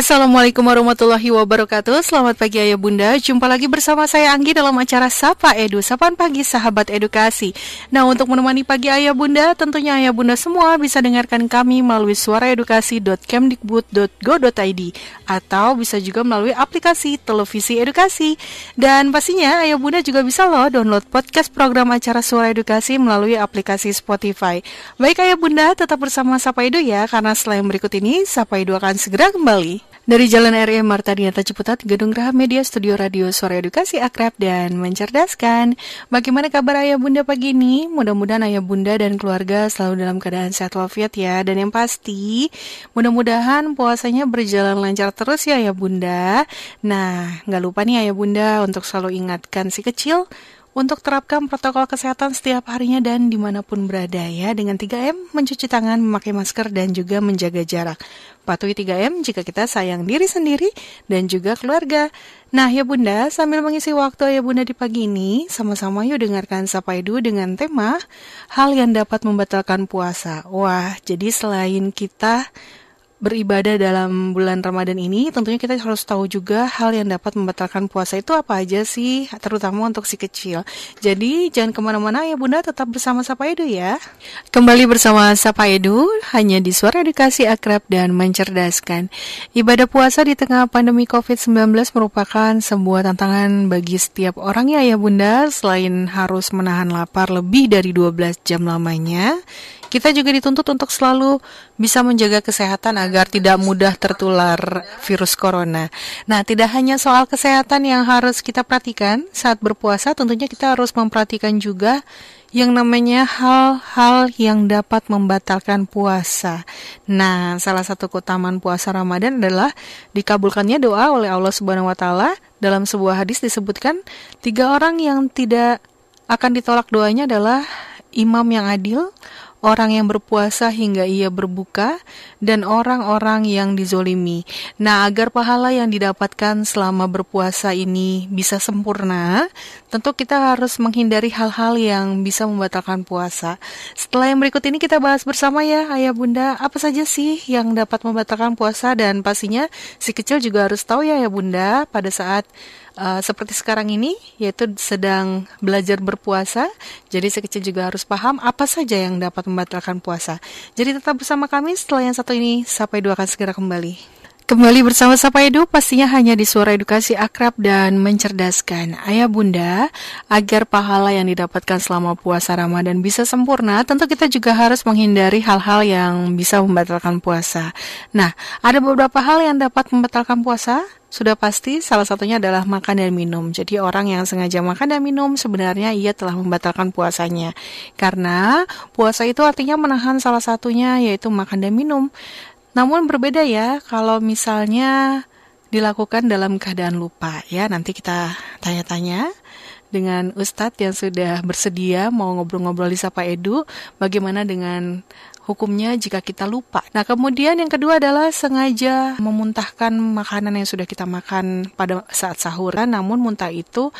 Assalamualaikum warahmatullahi wabarakatuh. Selamat pagi Ayah Bunda. Jumpa lagi bersama saya Anggi dalam acara Sapa Edu Sapaan Pagi Sahabat Edukasi. Nah untuk menemani pagi Ayah Bunda Tentunya Ayah Bunda semua bisa dengarkan kami melalui suaraedukasi.kemdikbud.go.id Atau bisa juga melalui aplikasi televisi edukasi. Dan pastinya Ayah Bunda juga bisa loh download podcast program acara Suara Edukasi melalui aplikasi Spotify. Baik Ayah Bunda tetap bersama Sapa Edu ya Karena yang berikut ini Sapa Edu akan segera kembali dari Jalan RE Marta Dinata Ciputat, Gedung Raha Media Studio Radio Suara Edukasi Akrab dan Mencerdaskan. Bagaimana kabar ayah bunda pagi ini? Mudah-mudahan ayah bunda dan keluarga selalu dalam keadaan sehat walafiat ya. Dan yang pasti, mudah-mudahan puasanya berjalan lancar terus ya ayah bunda. Nah, nggak lupa nih ayah bunda untuk selalu ingatkan si kecil untuk terapkan protokol kesehatan setiap harinya dan di mana pun berada ya dengan 3M mencuci tangan, memakai masker dan juga menjaga jarak. Patuhi 3M jika kita sayang diri sendiri dan juga keluarga. Nah ya bunda sambil mengisi waktu ya bunda di pagi ini sama-sama yuk dengarkan Sapa Edu dengan tema hal yang dapat membatalkan puasa. Wah jadi selain kita beribadah dalam bulan Ramadan ini, tentunya kita harus tahu juga hal yang dapat membatalkan puasa itu apa aja sih, terutama untuk si kecil. Jadi jangan ke mana-mana ya bunda, tetap bersama Sapa Edu ya. Kembali bersama Sapa Edu, hanya di Suara Edukasi Akrab dan Mencerdaskan. Ibadah puasa di tengah pandemi COVID-19 merupakan sebuah tantangan bagi setiap orang ya ya bunda, selain harus menahan lapar lebih dari 12 jam lamanya, kita juga dituntut untuk selalu bisa menjaga kesehatan agar tidak mudah tertular virus corona. Nah, tidak hanya soal kesehatan yang harus kita perhatikan saat berpuasa, tentunya kita harus memperhatikan juga yang namanya hal-hal yang dapat membatalkan puasa. Nah, salah satu keutamaan puasa Ramadan adalah dikabulkannya doa oleh Allah Subhanahu wa taala. Dalam sebuah hadis disebutkan tiga orang yang tidak akan ditolak doanya adalah imam yang adil, orang yang berpuasa hingga ia berbuka, dan orang-orang yang dizolimi. Nah, agar pahala yang didapatkan selama berpuasa ini bisa sempurna, tentu kita harus menghindari hal-hal yang bisa membatalkan puasa. Setelah yang berikut ini kita bahas bersama ya, ayah bunda, apa saja sih yang dapat membatalkan puasa dan pastinya si kecil juga harus tahu ya, ayah bunda, pada saat uh, seperti sekarang ini, yaitu sedang belajar berpuasa. Jadi sekecil juga harus paham apa saja yang dapat membatalkan puasa. Jadi tetap bersama kami setelah yang satu ini, sampai dua akan segera kembali. Kembali bersama Sapa Edu, pastinya hanya di suara edukasi akrab dan mencerdaskan. Ayah bunda, agar pahala yang didapatkan selama puasa Ramadan bisa sempurna, tentu kita juga harus menghindari hal-hal yang bisa membatalkan puasa. Nah, ada beberapa hal yang dapat membatalkan puasa, sudah pasti salah satunya adalah makan dan minum. Jadi orang yang sengaja makan dan minum sebenarnya ia telah membatalkan puasanya. Karena puasa itu artinya menahan salah satunya yaitu makan dan minum. Namun berbeda ya kalau misalnya dilakukan dalam keadaan lupa ya. Nanti kita tanya-tanya dengan Ustadz yang sudah bersedia mau ngobrol-ngobrol di Sapa Edu bagaimana dengan hukumnya jika kita lupa. Nah, kemudian yang kedua adalah sengaja memuntahkan makanan yang sudah kita makan pada saat sahur, namun muntah itu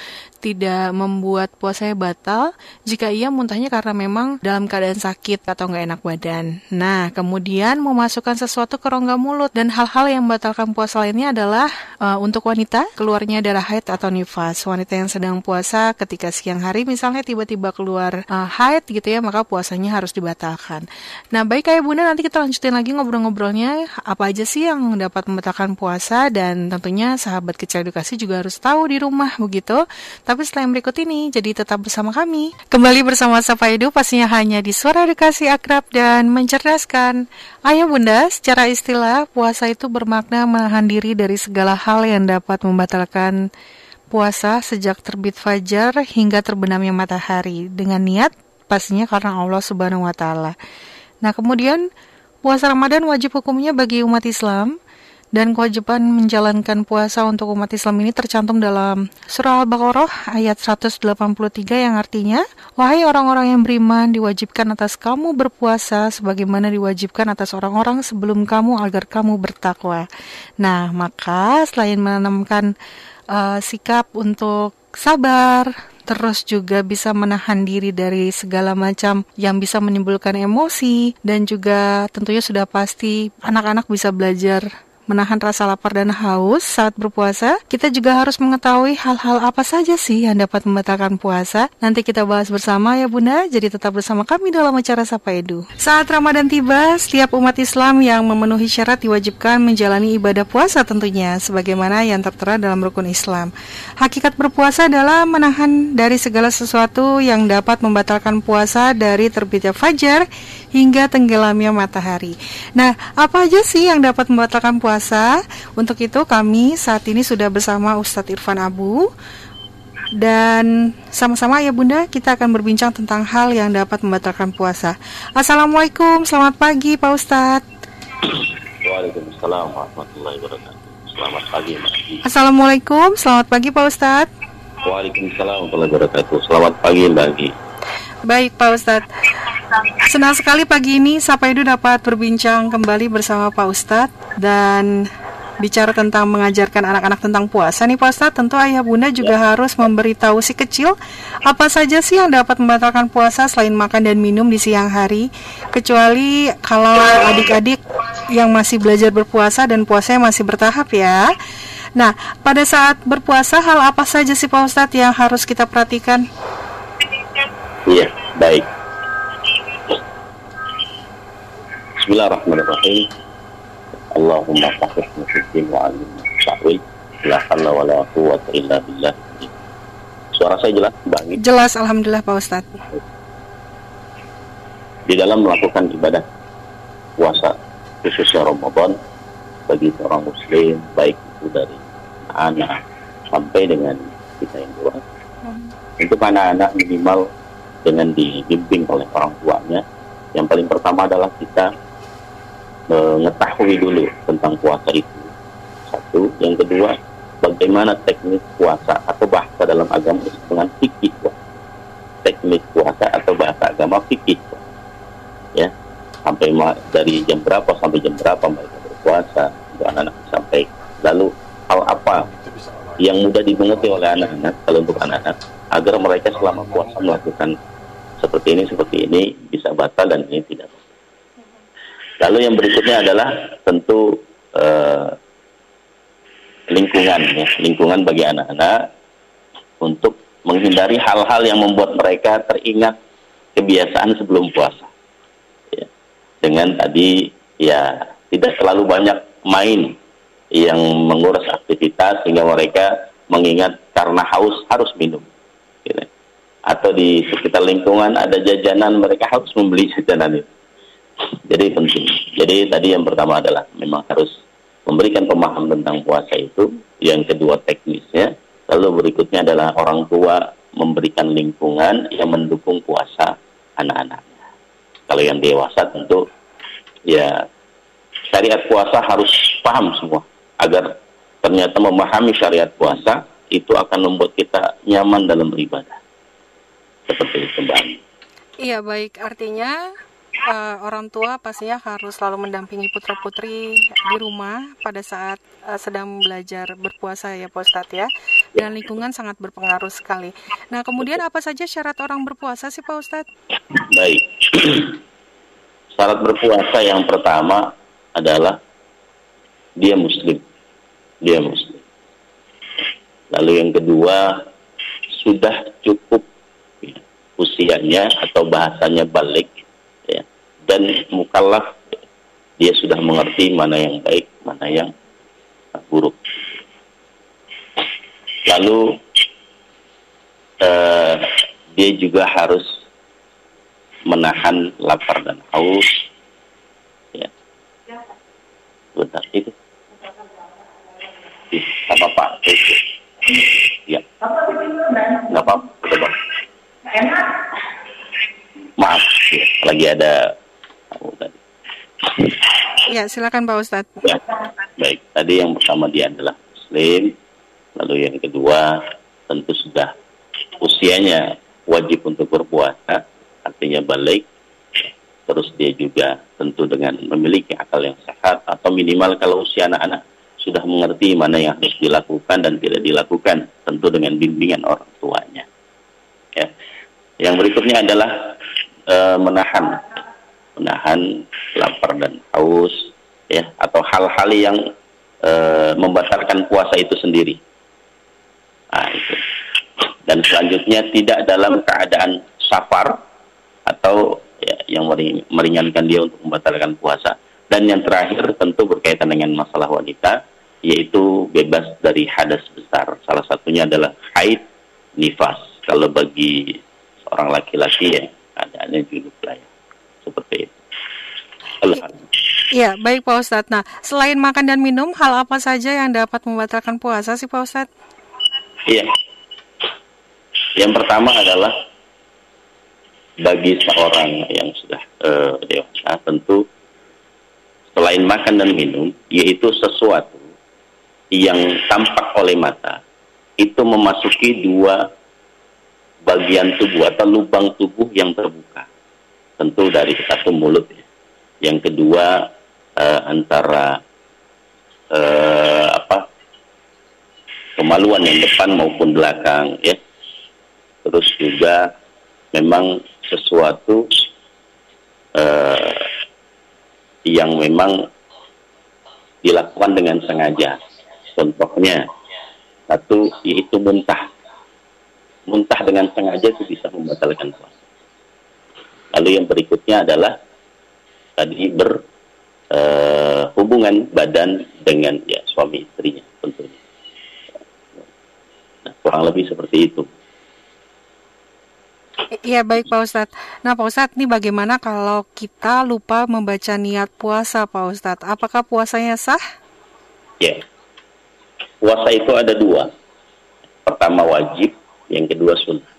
tidak membuat puasanya batal jika ia muntahnya karena memang dalam keadaan sakit atau nggak enak badan. Nah, kemudian memasukkan sesuatu ke rongga mulut dan hal-hal yang membatalkan puasa lainnya adalah uh, untuk wanita keluarnya darah haid atau nifas. Wanita yang sedang puasa ketika siang hari misalnya tiba-tiba keluar uh, haid gitu ya, maka puasanya harus dibatalkan. Nah, baik kayak Bunda nanti kita lanjutin lagi ngobrol-ngobrolnya apa aja sih yang dapat membatalkan puasa dan tentunya sahabat kecil edukasi juga harus tahu di rumah begitu. Tapi setelah yang berikut ini, jadi tetap bersama kami. Kembali bersama Sapa Edu, pastinya hanya di Suara Edukasi Akrab dan Mencerdaskan. Ayah bunda, secara istilah, puasa itu bermakna menahan diri dari segala hal yang dapat membatalkan puasa sejak terbit fajar hingga terbenamnya matahari dengan niat pastinya karena Allah Subhanahu wa taala. Nah, kemudian puasa Ramadan wajib hukumnya bagi umat Islam dan kewajiban menjalankan puasa untuk umat Islam ini tercantum dalam surah Al-Baqarah ayat 183 yang artinya Wahai orang-orang yang beriman diwajibkan atas kamu berpuasa sebagaimana diwajibkan atas orang-orang sebelum kamu agar kamu bertakwa. Nah, maka selain menanamkan uh, sikap untuk sabar, terus juga bisa menahan diri dari segala macam yang bisa menimbulkan emosi dan juga tentunya sudah pasti anak-anak bisa belajar menahan rasa lapar dan haus saat berpuasa, kita juga harus mengetahui hal-hal apa saja sih yang dapat membatalkan puasa. Nanti kita bahas bersama ya Bunda, jadi tetap bersama kami dalam acara Sapa Edu. Saat Ramadan tiba, setiap umat Islam yang memenuhi syarat diwajibkan menjalani ibadah puasa tentunya, sebagaimana yang tertera dalam rukun Islam. Hakikat berpuasa adalah menahan dari segala sesuatu yang dapat membatalkan puasa dari terbitnya fajar hingga tenggelamnya matahari. Nah, apa aja sih yang dapat membatalkan puasa? Untuk itu kami saat ini sudah bersama Ustadz Irfan Abu dan sama-sama ya Bunda kita akan berbincang tentang hal yang dapat membatalkan puasa. Assalamualaikum, selamat pagi Pak Ustadz. Waalaikumsalam warahmatullahi wabarakatuh. Selamat pagi Mbak. Assalamualaikum, selamat pagi Pak Ustadz. Waalaikumsalam warahmatullahi wabarakatuh. Selamat pagi Mbak. Baik Pak Ustadz. Senang sekali pagi ini Sapa Edu dapat berbincang kembali bersama Pak Ustadz Dan bicara tentang mengajarkan anak-anak tentang puasa. Nih Pak Ustadz Tentu ayah bunda juga harus memberitahu si kecil Apa saja sih yang dapat membatalkan puasa selain makan dan minum di siang hari. Kecuali kalau adik-adik yang masih belajar berpuasa dan puasanya masih bertahap ya. Nah, pada saat berpuasa hal apa saja sih Pak Ustadz yang harus kita perhatikan? Iya, baik. Bismillahirrahmanirrahim. Allahumma faqih musyrikin wa alim ta'wil. La halla wa la quwwata illa billah. Suara saya jelas, Bang? Jelas, Alhamdulillah Pak Ustaz. Di dalam melakukan ibadah puasa, khususnya Ramadan, bagi seorang muslim, baik itu dari anak sampai dengan kita yang dewasa. Untuk anak-anak minimal dengan dibimbing oleh orang tuanya. Yang paling pertama adalah kita mengetahui dulu tentang puasa itu. Satu, yang kedua, bagaimana teknik puasa atau bahasa dalam agama dengan fikih Teknik puasa atau bahasa agama fikih. Ya, sampai dari jam berapa sampai jam berapa mereka berpuasa untuk anak-anak sampai lalu hal apa yang mudah dimengerti oleh anak-anak kalau untuk anak-anak agar mereka selama puasa melakukan seperti ini seperti ini bisa batal dan ini tidak. Lalu yang berikutnya adalah tentu uh, lingkungan ya, lingkungan bagi anak-anak untuk menghindari hal-hal yang membuat mereka teringat kebiasaan sebelum puasa. Ya. Dengan tadi ya tidak terlalu banyak main yang mengurus aktivitas sehingga mereka mengingat karena haus harus minum. Atau di sekitar lingkungan ada jajanan mereka harus membeli jajanan itu. Jadi penting jadi tadi yang pertama adalah memang harus memberikan pemahaman tentang puasa itu. Yang kedua teknisnya. Lalu berikutnya adalah orang tua memberikan lingkungan yang mendukung puasa anak-anaknya kalau yang dewasa tentu ya syariat puasa harus paham semua. Agar ternyata memahami syariat puasa itu akan membuat kita nyaman dalam beribadah seperti itu Mbak. Iya baik, artinya uh, orang tua pastinya harus selalu mendampingi putra putri di rumah pada saat uh, sedang belajar berpuasa ya Pak Ustadz ya. Dan lingkungan sangat berpengaruh sekali. Nah kemudian apa saja syarat orang berpuasa sih Pak Ustadz? Baik, syarat berpuasa yang pertama adalah dia muslim, dia muslim. Lalu yang kedua sudah cukup usianya atau bahasanya balik ya. Dan mukallaf dia sudah mengerti mana yang baik mana yang buruk. Lalu eh, dia juga harus menahan lapar dan haus ya. Bentar itu. Apa pak ya nggak apa-apa Maaf, ya, lagi ada Ya, silakan Pak Ustadz. Ya, baik. Tadi yang pertama dia adalah Muslim, lalu yang kedua tentu sudah usianya wajib untuk berpuasa, artinya balik. Terus dia juga tentu dengan memiliki akal yang sehat atau minimal kalau usia anak-anak sudah mengerti mana yang harus dilakukan dan tidak dilakukan, tentu dengan bimbingan orang tuanya. Ya. Yang berikutnya adalah e, menahan menahan lapar dan haus ya atau hal-hal yang e, membatalkan puasa itu sendiri. Nah, itu. Dan selanjutnya tidak dalam keadaan safar atau ya, yang meringankan dia untuk membatalkan puasa. Dan yang terakhir tentu berkaitan dengan masalah wanita, yaitu bebas dari hadas besar. Salah satunya adalah haid nifas. Kalau bagi seorang laki-laki ya keadaannya junub lah ya. Seperti itu. Iya, baik Pak Ustadz. Nah, selain makan dan minum, hal apa saja yang dapat membatalkan puasa sih Pak Ustadz? Iya. Yang pertama adalah bagi seorang yang sudah uh, dewasa tentu selain makan dan minum yaitu sesuatu yang tampak oleh mata itu memasuki dua bagian tubuh atau lubang tubuh yang terbuka tentu dari satu mulut ya. yang kedua uh, antara uh, apa kemaluan yang depan maupun belakang ya terus juga memang sesuatu uh, yang memang dilakukan dengan sengaja. Contohnya, satu yaitu muntah. Muntah dengan sengaja itu bisa membatalkan puasa. Lalu yang berikutnya adalah tadi berhubungan eh, uh, badan dengan ya suami istrinya tentunya. Nah, kurang lebih seperti itu. Iya baik Pak Ustadz. Nah Pak Ustadz, ini bagaimana kalau kita lupa membaca niat puasa Pak Ustadz? Apakah puasanya sah? Ya, puasa itu ada dua. Pertama wajib, yang kedua sunnah.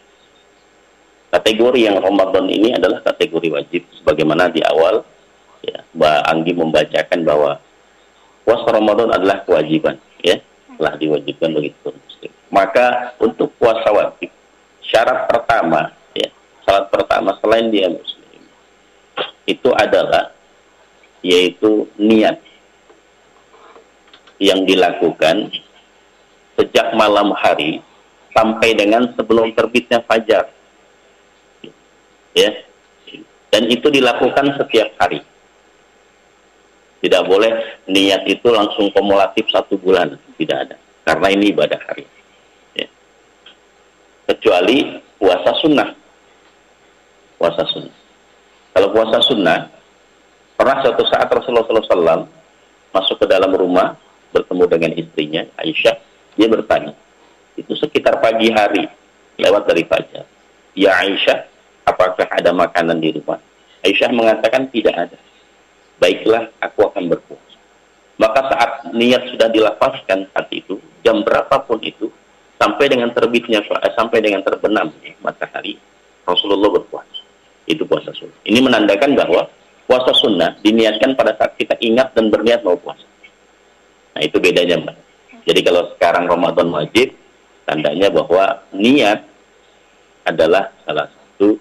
Kategori yang Ramadan ini adalah kategori wajib. Sebagaimana di awal, ya, Mbak Anggi membacakan bahwa puasa Ramadan adalah kewajiban. ya Telah diwajibkan begitu. Maka untuk puasa wajib, syarat pertama salat pertama selain dia muslim itu adalah yaitu niat yang dilakukan sejak malam hari sampai dengan sebelum terbitnya fajar. Ya. Dan itu dilakukan setiap hari. Tidak boleh niat itu langsung kumulatif satu bulan. Tidak ada. Karena ini ibadah hari. Ya. Kecuali puasa sunnah puasa sunnah. Kalau puasa sunnah, pernah suatu saat Rasulullah SAW masuk ke dalam rumah bertemu dengan istrinya Aisyah, dia bertanya, itu sekitar pagi hari lewat dari fajar. Ya Aisyah, apakah ada makanan di rumah? Aisyah mengatakan tidak ada. Baiklah, aku akan berpuasa. Maka saat niat sudah dilapaskan saat itu, jam berapapun itu, sampai dengan terbitnya, eh, sampai dengan terbenam matahari, Rasulullah berpuasa itu puasa sunnah. Ini menandakan bahwa puasa sunnah diniatkan pada saat kita ingat dan berniat mau puasa. Nah itu bedanya mbak. Jadi kalau sekarang Ramadan wajib, tandanya bahwa niat adalah salah satu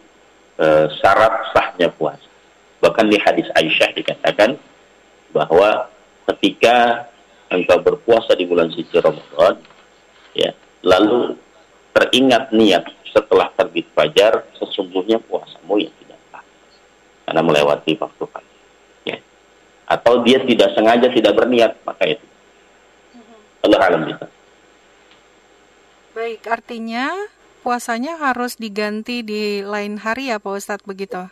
e, syarat sahnya puasa. Bahkan di hadis Aisyah dikatakan bahwa ketika engkau berpuasa di bulan suci Ramadan, ya, lalu teringat niat setelah terbit fajar, sesungguhnya puasamu yang tidak sah. Karena melewati waktu pagi. Ya. Atau dia tidak sengaja, tidak berniat, maka itu. Mm-hmm. Allah alam bisa. Baik, artinya puasanya harus diganti di lain hari ya Pak Ustadz begitu?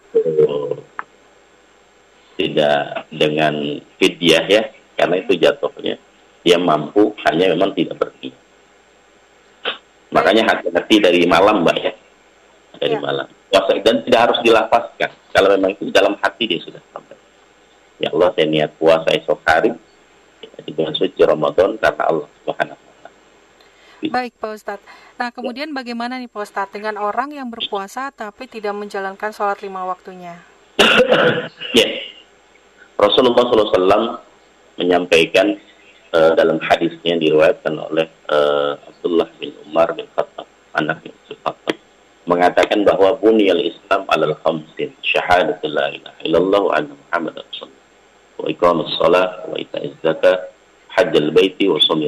Tidak dengan fidyah ya, karena itu jatuhnya. Dia mampu, hanya memang tidak berniat. Makanya hati-hati dari malam, Mbak ya. Dari ya. malam. Puasa dan tidak harus dilapaskan. Kalau memang itu dalam hati dia sudah sampai. Ya Allah, saya niat puasa esok hari di bulan suci Ramadan karena Allah Subhanahu Baik Pak Ustadz. Nah kemudian bagaimana nih Pak Ustadz dengan orang yang berpuasa tapi tidak menjalankan sholat lima waktunya? ya, Rasulullah SAW menyampaikan uh, dalam hadisnya yang diriwayatkan oleh uh, Abdullah bin Umar bin Khattab anak bin Khattab mengatakan bahwa bunyal Islam alal khamsin syahadatu la ilaha illallah wa anna Muhammad rasulullah. Wa iqamus salat wa ita'iz zakat hajjal baiti wa sumi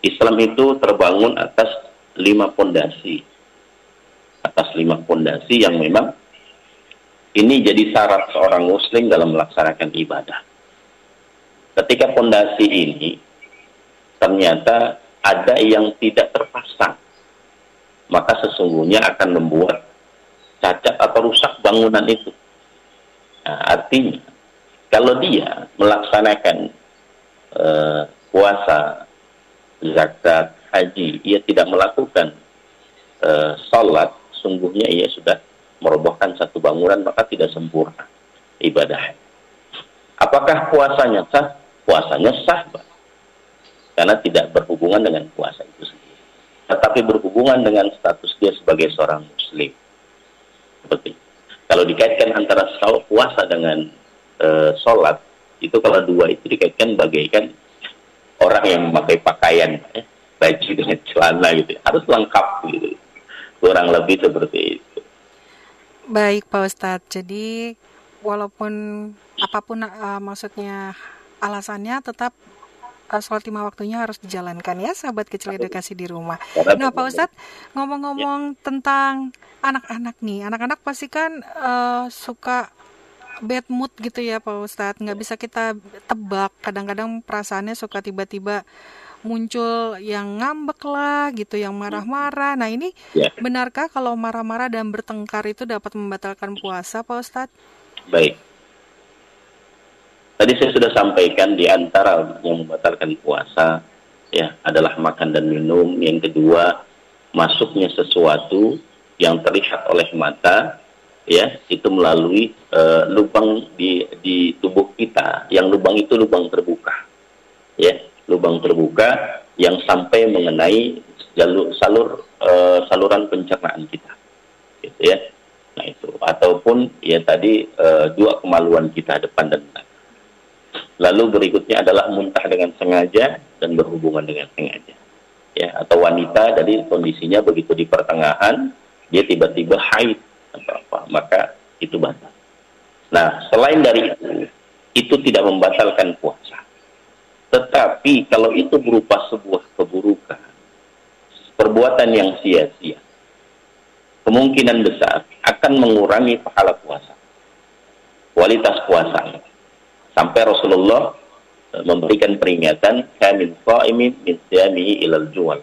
Islam itu terbangun atas lima pondasi atas lima pondasi yang memang ini jadi syarat seorang muslim dalam melaksanakan ibadah ketika fondasi ini ternyata ada yang tidak terpasang, maka sesungguhnya akan membuat cacat atau rusak bangunan itu. Nah, artinya, kalau dia melaksanakan uh, puasa, zakat, haji, ia tidak melakukan uh, sholat, sungguhnya ia sudah merobohkan satu bangunan, maka tidak sempurna ibadah. Apakah puasanya sah? Puasanya sah, Pak. Karena tidak berhubungan dengan puasa itu sendiri. Tetapi berhubungan dengan status dia sebagai seorang muslim. Seperti kalau dikaitkan antara puasa dengan e, sholat, itu kalau dua itu dikaitkan bagaikan orang yang memakai pakaian, eh, baju dengan celana gitu, harus lengkap gitu, kurang lebih seperti itu. Baik Pak Ustadz, jadi walaupun apa pun uh, maksudnya alasannya tetap uh, sholat lima waktunya harus dijalankan ya sahabat kecil edukasi di rumah. Nah Pak Ustadz ngomong-ngomong ya. tentang anak-anak nih, anak-anak pasti kan uh, suka bad mood gitu ya Pak Ustadz, nggak bisa kita tebak. Kadang-kadang perasaannya suka tiba-tiba muncul yang ngambek lah gitu, yang marah-marah. Nah ini ya. benarkah kalau marah-marah dan bertengkar itu dapat membatalkan puasa Pak Ustadz? Baik. Tadi saya sudah sampaikan di antara yang membatalkan puasa ya adalah makan dan minum. Yang kedua, masuknya sesuatu yang terlihat oleh mata ya itu melalui uh, lubang di di tubuh kita. Yang lubang itu lubang terbuka ya. Lubang terbuka yang sampai mengenai jalur salur uh, saluran pencernaan kita gitu ya. Nah itu. Ataupun ya tadi e, dua kemaluan kita depan dan belakang. Lalu berikutnya adalah muntah dengan sengaja dan berhubungan dengan sengaja. Ya, atau wanita dari kondisinya begitu di pertengahan dia tiba-tiba haid atau apa, maka itu batal. Nah, selain dari itu, itu tidak membatalkan puasa. Tetapi kalau itu berupa sebuah keburukan, perbuatan yang sia-sia, kemungkinan besar akan mengurangi pahala puasa. Kualitas puasa. Sampai Rasulullah e, memberikan peringatan qaimin min siyamihi ilal juwal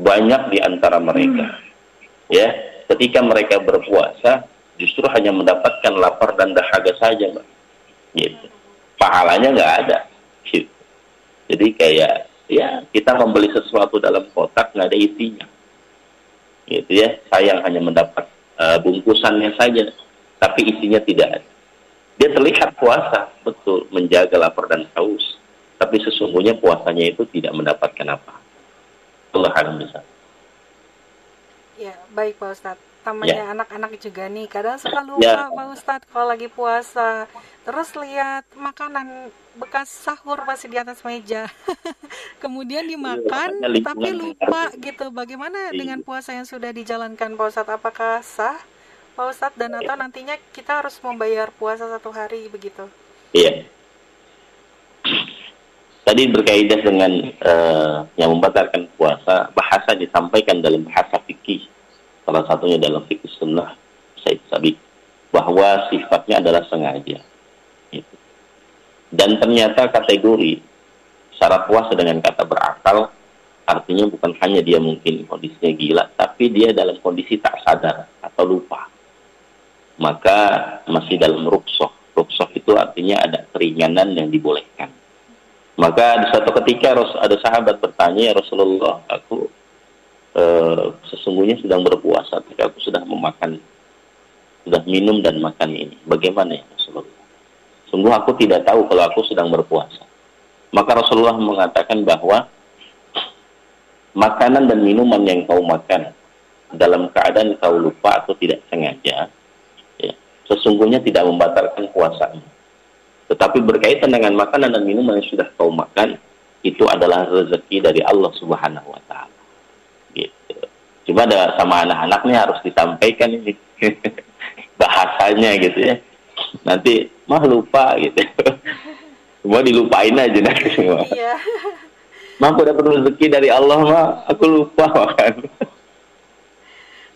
Banyak di antara mereka hmm. ya, ketika mereka berpuasa justru hanya mendapatkan lapar dan dahaga saja, Mbak. Gitu. Pahalanya nggak ada. Gitu. Jadi kayak ya kita membeli sesuatu dalam kotak nggak ada isinya gitu ya sayang hanya mendapat uh, bungkusannya saja tapi isinya tidak ada dia terlihat puasa betul menjaga lapar dan haus tapi sesungguhnya puasanya itu tidak mendapatkan apa Allah bisa ya baik Pak Ustadz. Namanya ya. anak-anak juga nih. Kadang suka lupa ya. Pak Ustadz kalau lagi puasa. Terus lihat makanan bekas sahur masih di atas meja. Kemudian dimakan ya, tapi lupa gitu. Bagaimana ya. dengan puasa yang sudah dijalankan Pak Ustadz? Apakah sah Pak Ustadz? Dan atau ya. nantinya kita harus membayar puasa satu hari begitu? Iya tadi berkaitan dengan uh, yang membatalkan puasa bahasa disampaikan dalam bahasa fikih. Salah satunya dalam fikih sunnah Said Sabik bahwa sifatnya adalah sengaja. Gitu. dan ternyata kategori syarat puasa dengan kata berakal artinya bukan hanya dia mungkin kondisinya gila tapi dia dalam kondisi tak sadar atau lupa. Maka masih dalam ruksoh ruksoh itu artinya ada keringanan yang dibolehkan maka di suatu ketika ada sahabat bertanya ya Rasulullah aku Eh, sesungguhnya sedang berpuasa, tapi aku sudah memakan, sudah minum dan makan ini. Bagaimana ya Rasulullah? Sungguh aku tidak tahu kalau aku sedang berpuasa. Maka Rasulullah mengatakan bahwa makanan dan minuman yang kau makan dalam keadaan kau lupa atau tidak sengaja, ya, sesungguhnya tidak membatalkan puasamu. Tetapi berkaitan dengan makanan dan minuman yang sudah kau makan, itu adalah rezeki dari Allah Subhanahu wa taala. Cuma ada sama anak-anak nih harus disampaikan ini bahasanya gitu ya. Nanti mah lupa gitu. Semua dilupain aja nanti semua. Iya. Mah aku dapat rezeki dari Allah mah, aku lupa makan.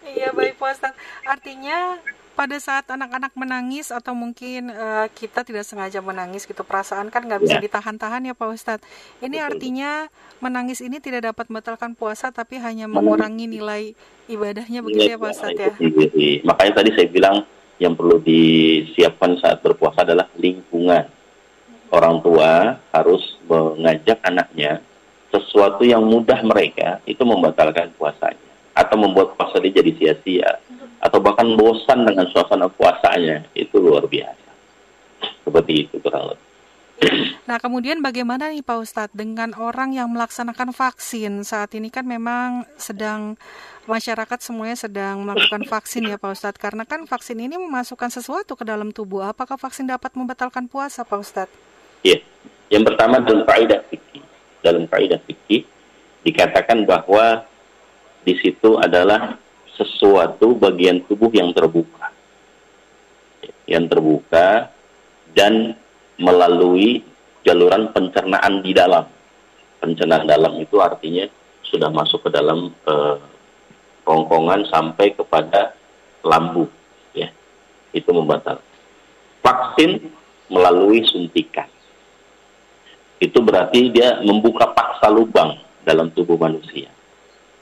Iya baik Pak Artinya pada saat anak-anak menangis atau mungkin uh, kita tidak sengaja menangis gitu perasaan kan nggak bisa ya. ditahan-tahan ya Pak Ustadz. Ini Betul. artinya menangis ini tidak dapat membatalkan puasa tapi hanya mengurangi nilai ibadahnya begitu ya Pak Ustadz ya. Makanya tadi saya bilang yang perlu disiapkan saat berpuasa adalah lingkungan. Orang tua harus mengajak anaknya sesuatu yang mudah mereka itu membatalkan puasanya atau membuat puasa dia jadi sia-sia atau bahkan bosan dengan suasana puasanya itu luar biasa seperti itu kurang lebih. Nah, kemudian bagaimana nih Pak Ustadz dengan orang yang melaksanakan vaksin saat ini kan memang sedang masyarakat semuanya sedang melakukan vaksin ya Pak Ustadz karena kan vaksin ini memasukkan sesuatu ke dalam tubuh. Apakah vaksin dapat membatalkan puasa Pak Ustadz? Iya, yang pertama dalam kaidah fikih dalam kaidah fikih dikatakan bahwa di situ adalah sesuatu bagian tubuh yang terbuka. Yang terbuka dan melalui jaluran pencernaan di dalam. Pencernaan dalam itu artinya sudah masuk ke dalam eh, rongkongan sampai kepada lambung ya. Itu membatal. Vaksin melalui suntikan itu berarti dia membuka paksa lubang dalam tubuh manusia.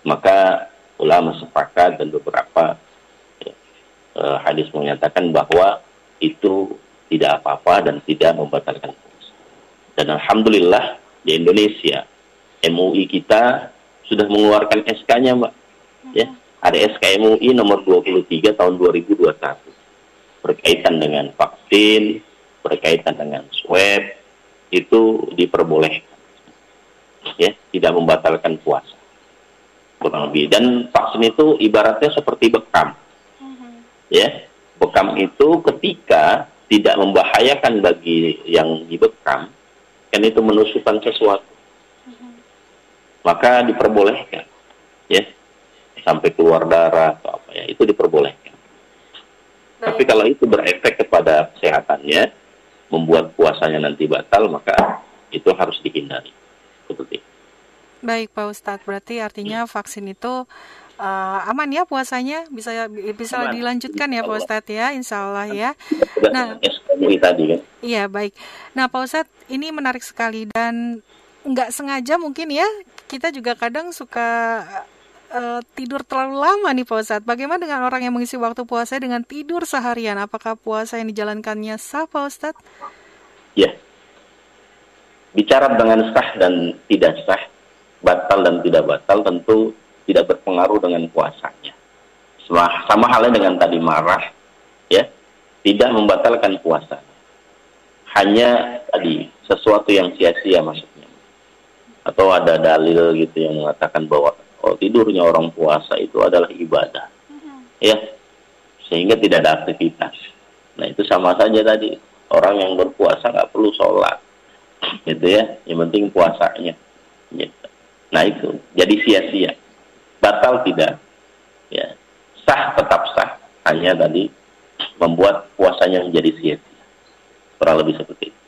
Maka ulama sepakat dan beberapa ya, eh, hadis menyatakan bahwa itu tidak apa-apa dan tidak membatalkan puasa. Dan alhamdulillah di Indonesia MUI kita sudah mengeluarkan SK-nya, Mbak. Ya, ada SK MUI nomor 23 tahun 2021 berkaitan dengan vaksin, berkaitan dengan swab, itu diperbolehkan ya tidak membatalkan puasa kurang lebih dan vaksin itu ibaratnya seperti bekam mm-hmm. ya bekam itu ketika tidak membahayakan bagi yang dibekam kan itu menusukkan sesuatu mm-hmm. maka diperbolehkan ya sampai keluar darah atau apa ya itu diperbolehkan Baik. tapi kalau itu berefek kepada kesehatannya membuat puasanya nanti batal, maka itu harus dihindari. Seperti Baik Pak Ustadz, berarti artinya vaksin itu uh, aman ya puasanya bisa bisa aman. dilanjutkan ya Pak Ustadz ya, Insya Allah ya. Nah, tadi kan. Iya baik. Nah Pak Ustadz ini menarik sekali dan nggak sengaja mungkin ya kita juga kadang suka uh, tidur terlalu lama nih Pak Ustadz. Bagaimana dengan orang yang mengisi waktu puasa dengan tidur seharian? Apakah puasa yang dijalankannya sah Pak Ustadz? Ya. Bicara dengan sah dan tidak sah, batal dan tidak batal tentu tidak berpengaruh dengan puasanya. Sama, sama halnya dengan tadi marah, ya, tidak membatalkan puasa. Hanya tadi sesuatu yang sia-sia maksudnya. Atau ada dalil gitu yang mengatakan bahwa kalau tidurnya orang puasa itu adalah ibadah. Mm-hmm. Ya. Sehingga tidak ada aktivitas. Nah, itu sama saja tadi. Orang yang berpuasa nggak perlu sholat. Gitu ya. Yang penting puasanya. Gitu. Nah, itu. Jadi sia-sia. Batal tidak. Ya. Sah tetap sah. Hanya tadi membuat puasanya menjadi sia-sia. Kurang lebih seperti itu.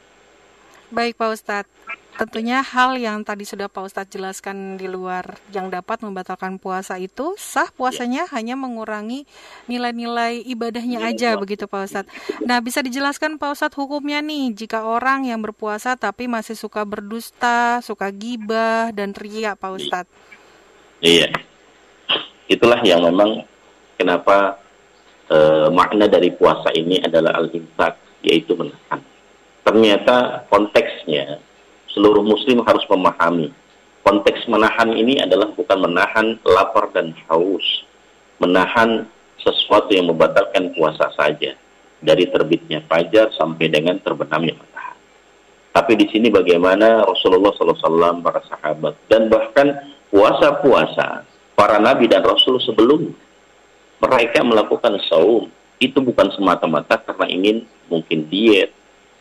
Baik Pak Ustadz tentunya hal yang tadi sudah Pak Ustadz jelaskan di luar yang dapat membatalkan puasa itu sah puasanya ya. hanya mengurangi nilai-nilai ibadahnya ya, aja begitu Pak Ustadz. Nah bisa dijelaskan Pak Ustadz hukumnya nih jika orang yang berpuasa tapi masih suka berdusta, suka gibah dan ria Pak Ustadz. Iya, itulah yang memang kenapa uh, makna dari puasa ini adalah al-infak yaitu menahan. Ternyata konteksnya seluruh muslim harus memahami. Konteks menahan ini adalah bukan menahan lapar dan haus. Menahan sesuatu yang membatalkan puasa saja. Dari terbitnya fajar sampai dengan terbenamnya matahari. Tapi di sini bagaimana Rasulullah SAW para sahabat dan bahkan puasa-puasa para nabi dan rasul sebelum mereka melakukan saum itu bukan semata-mata karena ingin mungkin diet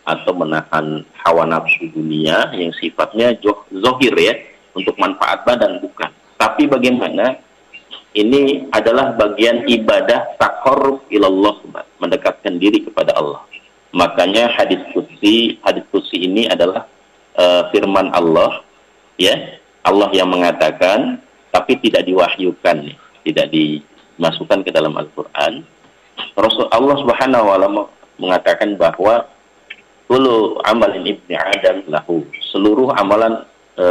atau menahan hawa nafsu dunia yang sifatnya zohir ya untuk manfaat badan bukan. Tapi bagaimana? Ini adalah bagian ibadah takarruf ilallah mendekatkan diri kepada Allah. Makanya hadis kursi hadis kursi ini adalah uh, firman Allah ya. Allah yang mengatakan tapi tidak diwahyukan tidak dimasukkan ke dalam Al-Qur'an. Rasul Allah Subhanahu wa taala mengatakan bahwa Kulu amalin ibni Adam lahu. Seluruh amalan e,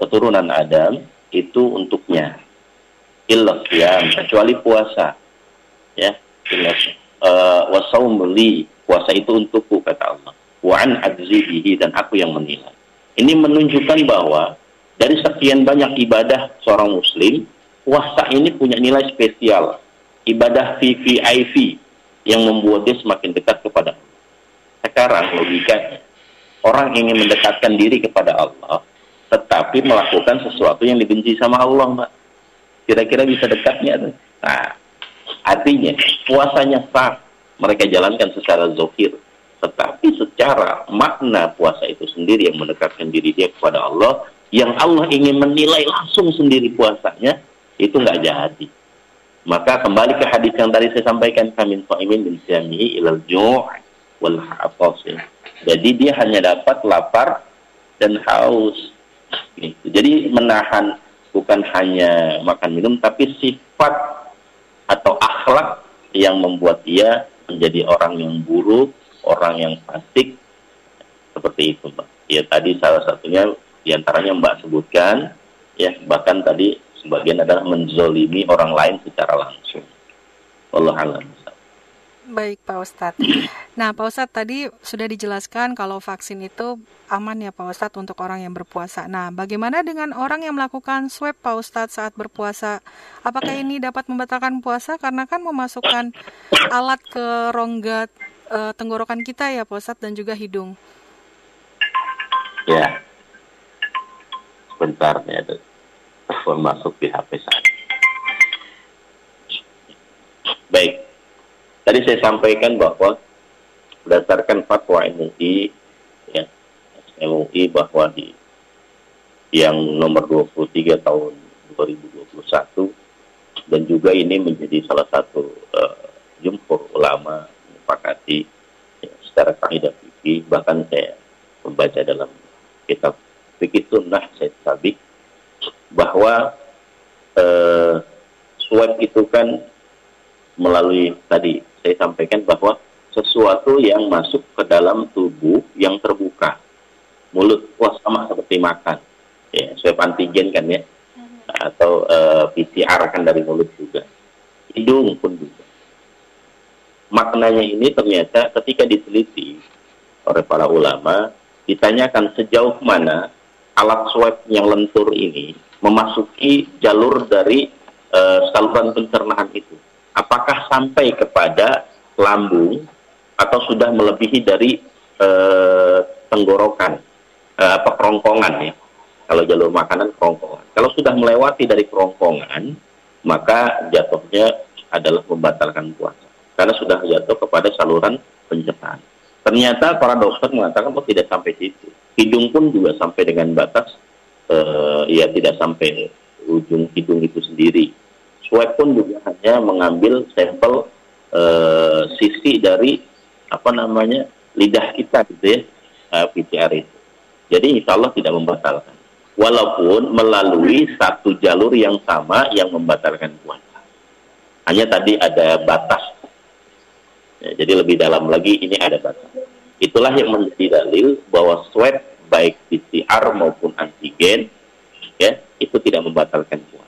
keturunan Adam itu untuknya. Illa qiyam, kecuali puasa. Ya, illa e, wasaum li. Puasa itu untukku kata Allah. Wa an dan aku yang menilai. Ini menunjukkan bahwa dari sekian banyak ibadah seorang muslim, puasa ini punya nilai spesial. Ibadah VVIP yang membuat dia semakin dekat kepada Allah sekarang logikanya orang ingin mendekatkan diri kepada Allah tetapi melakukan sesuatu yang dibenci sama Allah mbak. Kira-kira bisa dekatnya tuh. Nah artinya puasanya sah. Mereka jalankan secara zohir tetapi secara makna puasa itu sendiri yang mendekatkan diri dia kepada Allah yang Allah ingin menilai langsung sendiri puasanya itu nggak jadi. Maka kembali ke hadis yang tadi saya sampaikan kami bin ilal wal ya. Jadi dia hanya dapat lapar dan haus. Gitu. Jadi menahan bukan hanya makan minum tapi sifat atau akhlak yang membuat dia menjadi orang yang buruk, orang yang fasik seperti itu, Mbak. Ya tadi salah satunya di antaranya Mbak sebutkan, ya bahkan tadi sebagian adalah menzolimi orang lain secara langsung. Allah alam. Baik Pak Ustadz. Nah Pak Ustadz tadi sudah dijelaskan kalau vaksin itu aman ya Pak Ustadz untuk orang yang berpuasa. Nah bagaimana dengan orang yang melakukan swab Pak Ustadz saat berpuasa? Apakah ini dapat membatalkan puasa karena kan memasukkan alat ke rongga e, tenggorokan kita ya Pak Ustadz dan juga hidung? Ya, sebentar ya, telepon masuk di HP saya. Baik, Tadi saya sampaikan bahwa berdasarkan fatwa MUI ya MUI bahwa di yang nomor 23 tahun 2021 dan juga ini menjadi salah satu uh, jumhur ulama menyepakati ya, secara kaidah fikih. Bahkan saya membaca dalam kitab fikih sunnah saya sabik bahwa uh, swab itu kan melalui tadi saya sampaikan bahwa sesuatu yang masuk ke dalam tubuh yang terbuka. Mulut, wah sama seperti makan. Ya, swab antigen kan ya. Atau uh, eh, PCR kan dari mulut juga. Hidung pun juga. Maknanya ini ternyata ketika diteliti oleh para ulama, ditanyakan sejauh mana alat swab yang lentur ini memasuki jalur dari uh, saluran pencernaan itu apakah sampai kepada lambung atau sudah melebihi dari eh, tenggorokan eh, apa kerongkongan ya? Kalau jalur makanan kerongkongan. Kalau sudah melewati dari kerongkongan maka jatuhnya adalah membatalkan puasa. Karena sudah jatuh kepada saluran pencernaan. Ternyata para dokter mengatakan oh tidak sampai situ. Hidung pun juga sampai dengan batas eh, ya tidak sampai ujung hidung itu sendiri swab pun juga hanya mengambil sampel uh, sisi dari apa namanya lidah kita gitu ya uh, eh, PCR itu. Jadi insya Allah tidak membatalkan. Walaupun melalui satu jalur yang sama yang membatalkan puasa. Hanya tadi ada batas. Ya, jadi lebih dalam lagi ini ada batas. Itulah yang menjadi dalil bahwa swab baik PCR maupun antigen ya itu tidak membatalkan puasa.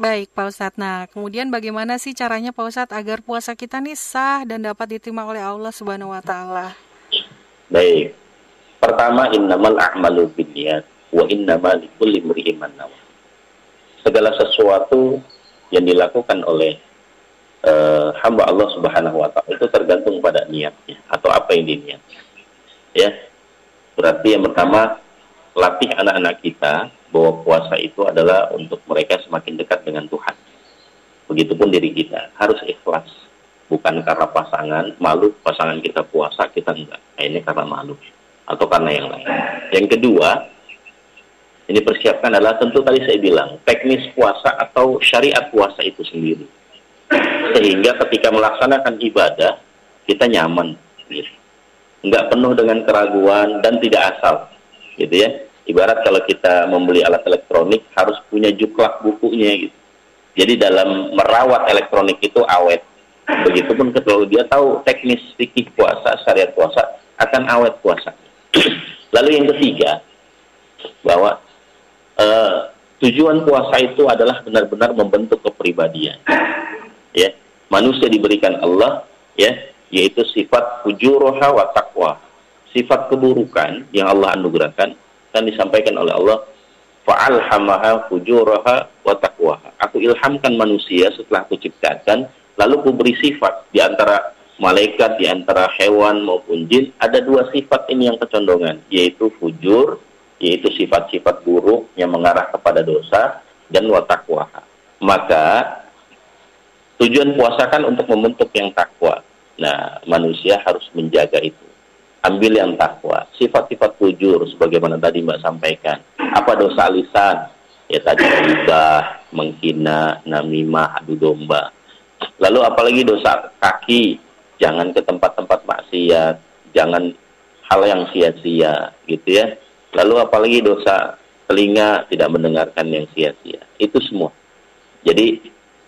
Baik Pak Ustadz, nah kemudian bagaimana sih caranya Pak Ustadz agar puasa kita nih sah dan dapat diterima oleh Allah Subhanahu Wa Taala? Baik, pertama innamal a'malu binniyat wa innamal likulli imri'in Segala sesuatu yang dilakukan oleh uh, hamba Allah Subhanahu wa taala itu tergantung pada niatnya atau apa yang diniatkan. Ya. Berarti yang pertama latih anak-anak kita bahwa puasa itu adalah untuk mereka semakin dekat dengan Tuhan. Begitupun diri kita harus ikhlas, bukan karena pasangan malu pasangan kita puasa kita enggak. Nah, ini karena malu atau karena yang lain. Yang kedua, ini persiapkan adalah tentu tadi saya bilang teknis puasa atau syariat puasa itu sendiri. Sehingga ketika melaksanakan ibadah kita nyaman, gitu. nggak penuh dengan keraguan dan tidak asal, gitu ya Ibarat kalau kita membeli alat elektronik harus punya juklak bukunya gitu. Jadi dalam merawat elektronik itu awet. Begitupun kalau dia tahu teknis fikih puasa, syariat puasa, akan awet puasa. Lalu yang ketiga, bahwa uh, tujuan puasa itu adalah benar-benar membentuk kepribadian. Ya, manusia diberikan Allah, ya, yaitu sifat fujuroha wa taqwa. Sifat keburukan yang Allah anugerahkan dan disampaikan oleh Allah fa'alhamaha fujuraha wa taqwaha. Aku ilhamkan manusia setelah aku ciptakan, lalu aku beri sifat di antara malaikat, di antara hewan maupun jin, ada dua sifat ini yang kecondongan, yaitu fujur, yaitu sifat-sifat buruk yang mengarah kepada dosa, dan watakwaha. Maka tujuan puasa kan untuk membentuk yang takwa. Nah, manusia harus menjaga itu. Ambil yang takwa, sifat-sifat fujur sebagaimana tadi Mbak sampaikan. Apa dosa lisan? Ya tadi riba, menghina, namimah, adu domba. Lalu apalagi dosa kaki, jangan ke tempat-tempat maksiat, jangan hal yang sia-sia gitu ya. Lalu apalagi dosa telinga tidak mendengarkan yang sia-sia. Itu semua. Jadi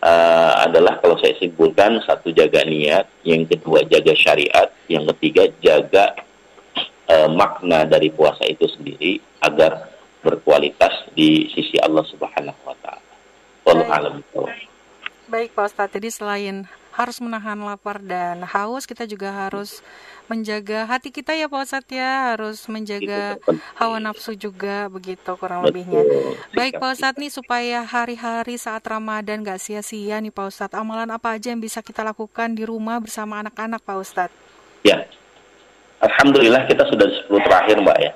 uh, adalah kalau saya simpulkan satu jaga niat, yang kedua jaga syariat, yang ketiga jaga uh, makna dari puasa itu sendiri agar berkualitas di sisi Allah Subhanahu wa taala. Wallahu alam. Baik Pak Ustadz, jadi selain harus menahan lapar dan haus, kita juga harus menjaga hati kita ya Pak Ustadz ya, harus menjaga hawa nafsu juga begitu kurang Betul. lebihnya. Baik Pak Ustadz nih supaya hari-hari saat Ramadan gak sia-sia nih Pak Ustadz, amalan apa aja yang bisa kita lakukan di rumah bersama anak-anak Pak Ustadz? Ya, Alhamdulillah kita sudah di 10 terakhir Mbak ya,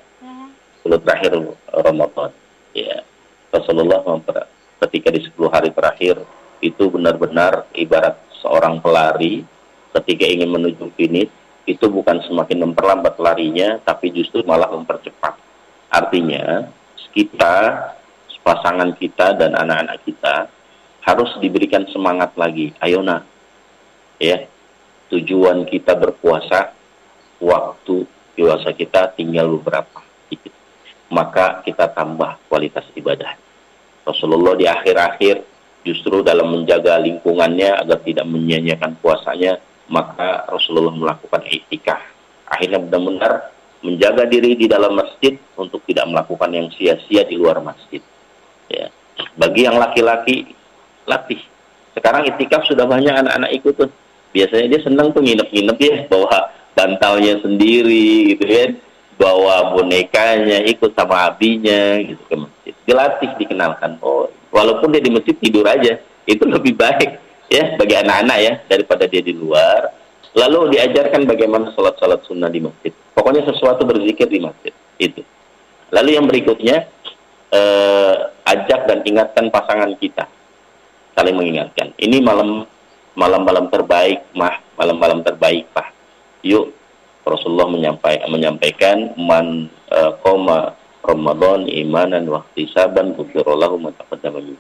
10 hmm. terakhir Ramadan. Ya, Rasulullah ketika di 10 hari terakhir itu benar-benar ibarat seorang pelari ketika ingin menuju finish itu bukan semakin memperlambat larinya tapi justru malah mempercepat. Artinya kita pasangan kita dan anak-anak kita harus diberikan semangat lagi. Ayo nak, ya tujuan kita berpuasa waktu puasa kita tinggal beberapa. Maka kita tambah kualitas ibadah. Rasulullah di akhir-akhir justru dalam menjaga lingkungannya agar tidak menyia-nyiakan puasanya, maka Rasulullah melakukan itikaf. Akhirnya benar-benar menjaga diri di dalam masjid untuk tidak melakukan yang sia-sia di luar masjid. Ya. Bagi yang laki-laki, latih. Sekarang itikaf sudah banyak anak-anak ikut tuh. Biasanya dia senang tuh nginep-nginep ya, bawa bantalnya sendiri gitu kan. Bawa bonekanya, ikut sama abinya gitu ke masjid. Dilatih, dikenalkan. Oh, walaupun dia di masjid tidur aja itu lebih baik ya bagi anak-anak ya daripada dia di luar. Lalu diajarkan bagaimana sholat-sholat sunnah di masjid. Pokoknya sesuatu berzikir di masjid itu. Lalu yang berikutnya eh, ajak dan ingatkan pasangan kita. Saling mengingatkan. Ini malam malam-malam terbaik mah. Malam-malam terbaik pak. Yuk Rasulullah menyampaikan, menyampaikan man uh, koma Ramadan imanan wa ihtisaban ghufirallahu ma taqaddama min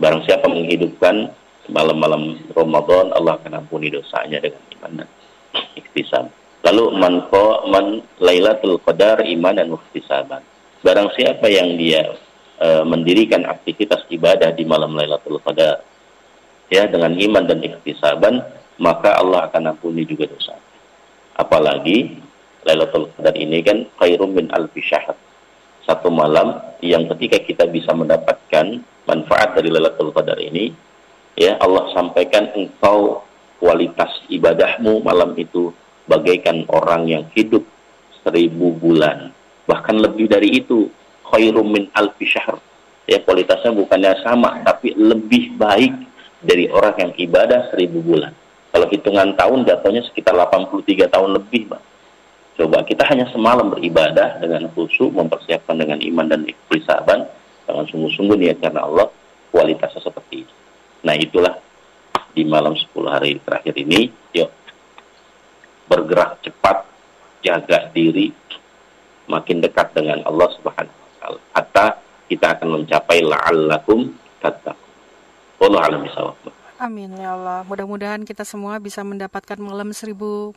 Barang siapa menghidupkan malam-malam Ramadan, Allah akan ampuni dosanya dengan iman dan ihtisab. Lalu man man Lailatul Qadar imanan wa ihtisaban. Barang siapa yang dia uh, mendirikan aktivitas ibadah di malam Lailatul Qadar ya dengan iman dan ihtisaban, maka Allah akan ampuni juga dosa. Apalagi Lailatul Qadar ini kan khairum min alfi syahr satu malam yang ketika kita bisa mendapatkan manfaat dari Lailatul Qadar ini ya Allah sampaikan engkau kualitas ibadahmu malam itu bagaikan orang yang hidup seribu bulan. Bahkan lebih dari itu khairum min alfi syahr. Ya kualitasnya bukannya sama tapi lebih baik dari orang yang ibadah seribu bulan. Kalau hitungan tahun jatuhnya sekitar 83 tahun lebih Bang Coba kita hanya semalam beribadah dengan khusyuk, mempersiapkan dengan iman dan ikhtisaban, dengan sungguh-sungguh niat karena Allah, kualitasnya seperti itu. Nah itulah di malam 10 hari terakhir ini, yuk bergerak cepat, jaga diri, makin dekat dengan Allah Subhanahu wa taala. Hatta kita akan mencapai la'allakum tattaqun. Allah alam Amin ya Allah. Mudah-mudahan kita semua bisa mendapatkan malam seribu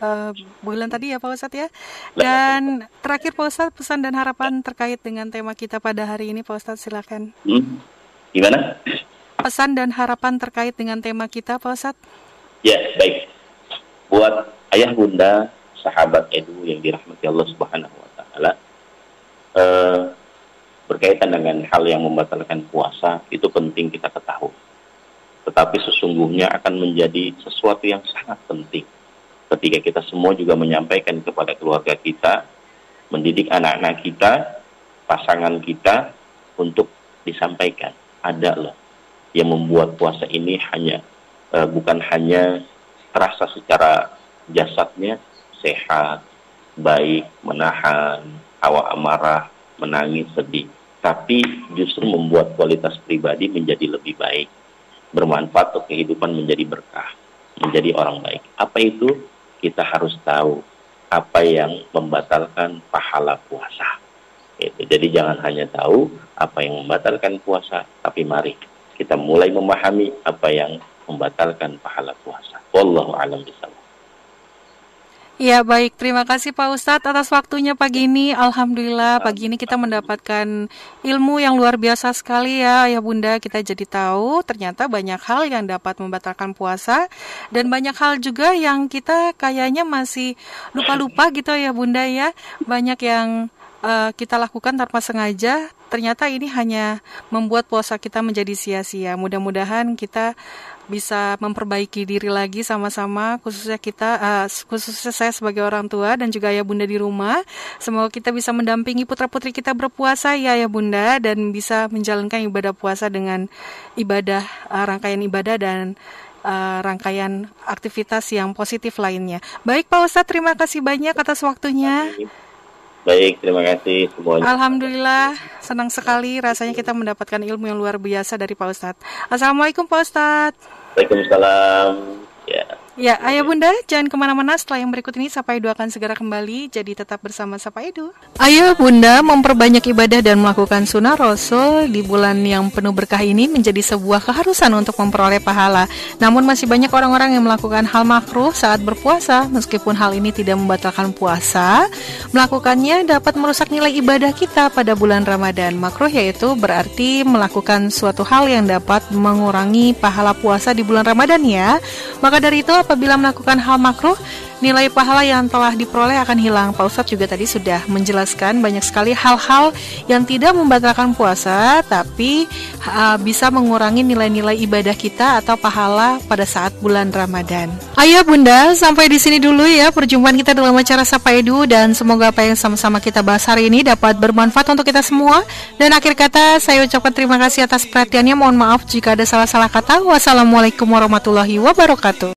uh, bulan tadi ya Pak Ustadz ya. Dan terakhir Pak Ustadz pesan dan harapan terkait dengan tema kita pada hari ini Pak Ustadz silakan. Hmm. Gimana? Pesan dan harapan terkait dengan tema kita Pak Ustadz. Ya, baik. Buat ayah bunda, sahabat Edu yang dirahmati Allah Subhanahu wa taala, eh, berkaitan dengan hal yang membatalkan puasa itu penting kita ketahui. Tetapi sesungguhnya akan menjadi sesuatu yang sangat penting ketika kita semua juga menyampaikan kepada keluarga kita, mendidik anak-anak kita, pasangan kita untuk disampaikan. Ada loh yang membuat puasa ini hanya uh, bukan hanya terasa secara jasadnya sehat, baik, menahan hawa amarah, menangis, sedih, tapi justru membuat kualitas pribadi menjadi lebih baik, bermanfaat untuk kehidupan menjadi berkah, menjadi orang baik. Apa itu? Kita harus tahu apa yang membatalkan pahala puasa. Itu. Jadi jangan hanya tahu apa yang membatalkan puasa, tapi mari kita mulai memahami apa yang membatalkan pahala puasa. Wallahu a'lam bishawab. Ya baik, terima kasih Pak Ustadz atas waktunya pagi ini. Alhamdulillah pagi ini kita mendapatkan ilmu yang luar biasa sekali ya ya Bunda. Kita jadi tahu ternyata banyak hal yang dapat membatalkan puasa dan banyak hal juga yang kita kayaknya masih lupa-lupa gitu ya Bunda ya. Banyak yang uh, kita lakukan tanpa sengaja, ternyata ini hanya membuat puasa kita menjadi sia-sia. Mudah-mudahan kita bisa memperbaiki diri lagi sama-sama khususnya kita uh, khususnya saya sebagai orang tua dan juga ayah bunda di rumah. Semoga kita bisa mendampingi putra putri kita berpuasa ya ya bunda dan bisa menjalankan ibadah puasa dengan ibadah uh, rangkaian ibadah dan uh, rangkaian aktivitas yang positif lainnya. Baik Pak Ustadz terima kasih banyak atas waktunya Baik, terima kasih semuanya. Alhamdulillah, senang sekali rasanya kita mendapatkan ilmu yang luar biasa dari Pak Ustadz. Assalamualaikum Pak Ustadz. Waalaikumsalam. Ya. Ya, ayah bunda, jangan ke mana-mana setelah yang berikut ini Sapa Edu akan segera kembali, jadi tetap bersama Sapa Edu. Ayah bunda memperbanyak ibadah dan melakukan sunnah Rasul di bulan yang penuh berkah ini menjadi sebuah keharusan untuk memperoleh pahala. Namun masih banyak orang-orang yang melakukan hal makruh saat berpuasa, meskipun hal ini tidak membatalkan puasa, melakukannya dapat merusak nilai ibadah kita pada bulan Ramadan. Makruh yaitu berarti melakukan suatu hal yang dapat mengurangi pahala puasa di bulan Ramadan ya. Maka dari itu apabila melakukan hal makruh, nilai pahala yang telah diperoleh akan hilang. Pak Ustadz juga tadi sudah menjelaskan banyak sekali hal-hal yang tidak membatalkan puasa, tapi uh, bisa mengurangi nilai-nilai ibadah kita atau pahala pada saat bulan Ramadan. Ayah bunda, sampai di sini dulu ya perjumpaan kita dalam acara Sapa Edu dan semoga apa yang sama-sama kita bahas hari ini dapat bermanfaat untuk kita semua. Dan akhir kata saya ucapkan terima kasih atas perhatiannya. Mohon maaf jika ada salah-salah kata. Wassalamualaikum warahmatullahi wabarakatuh.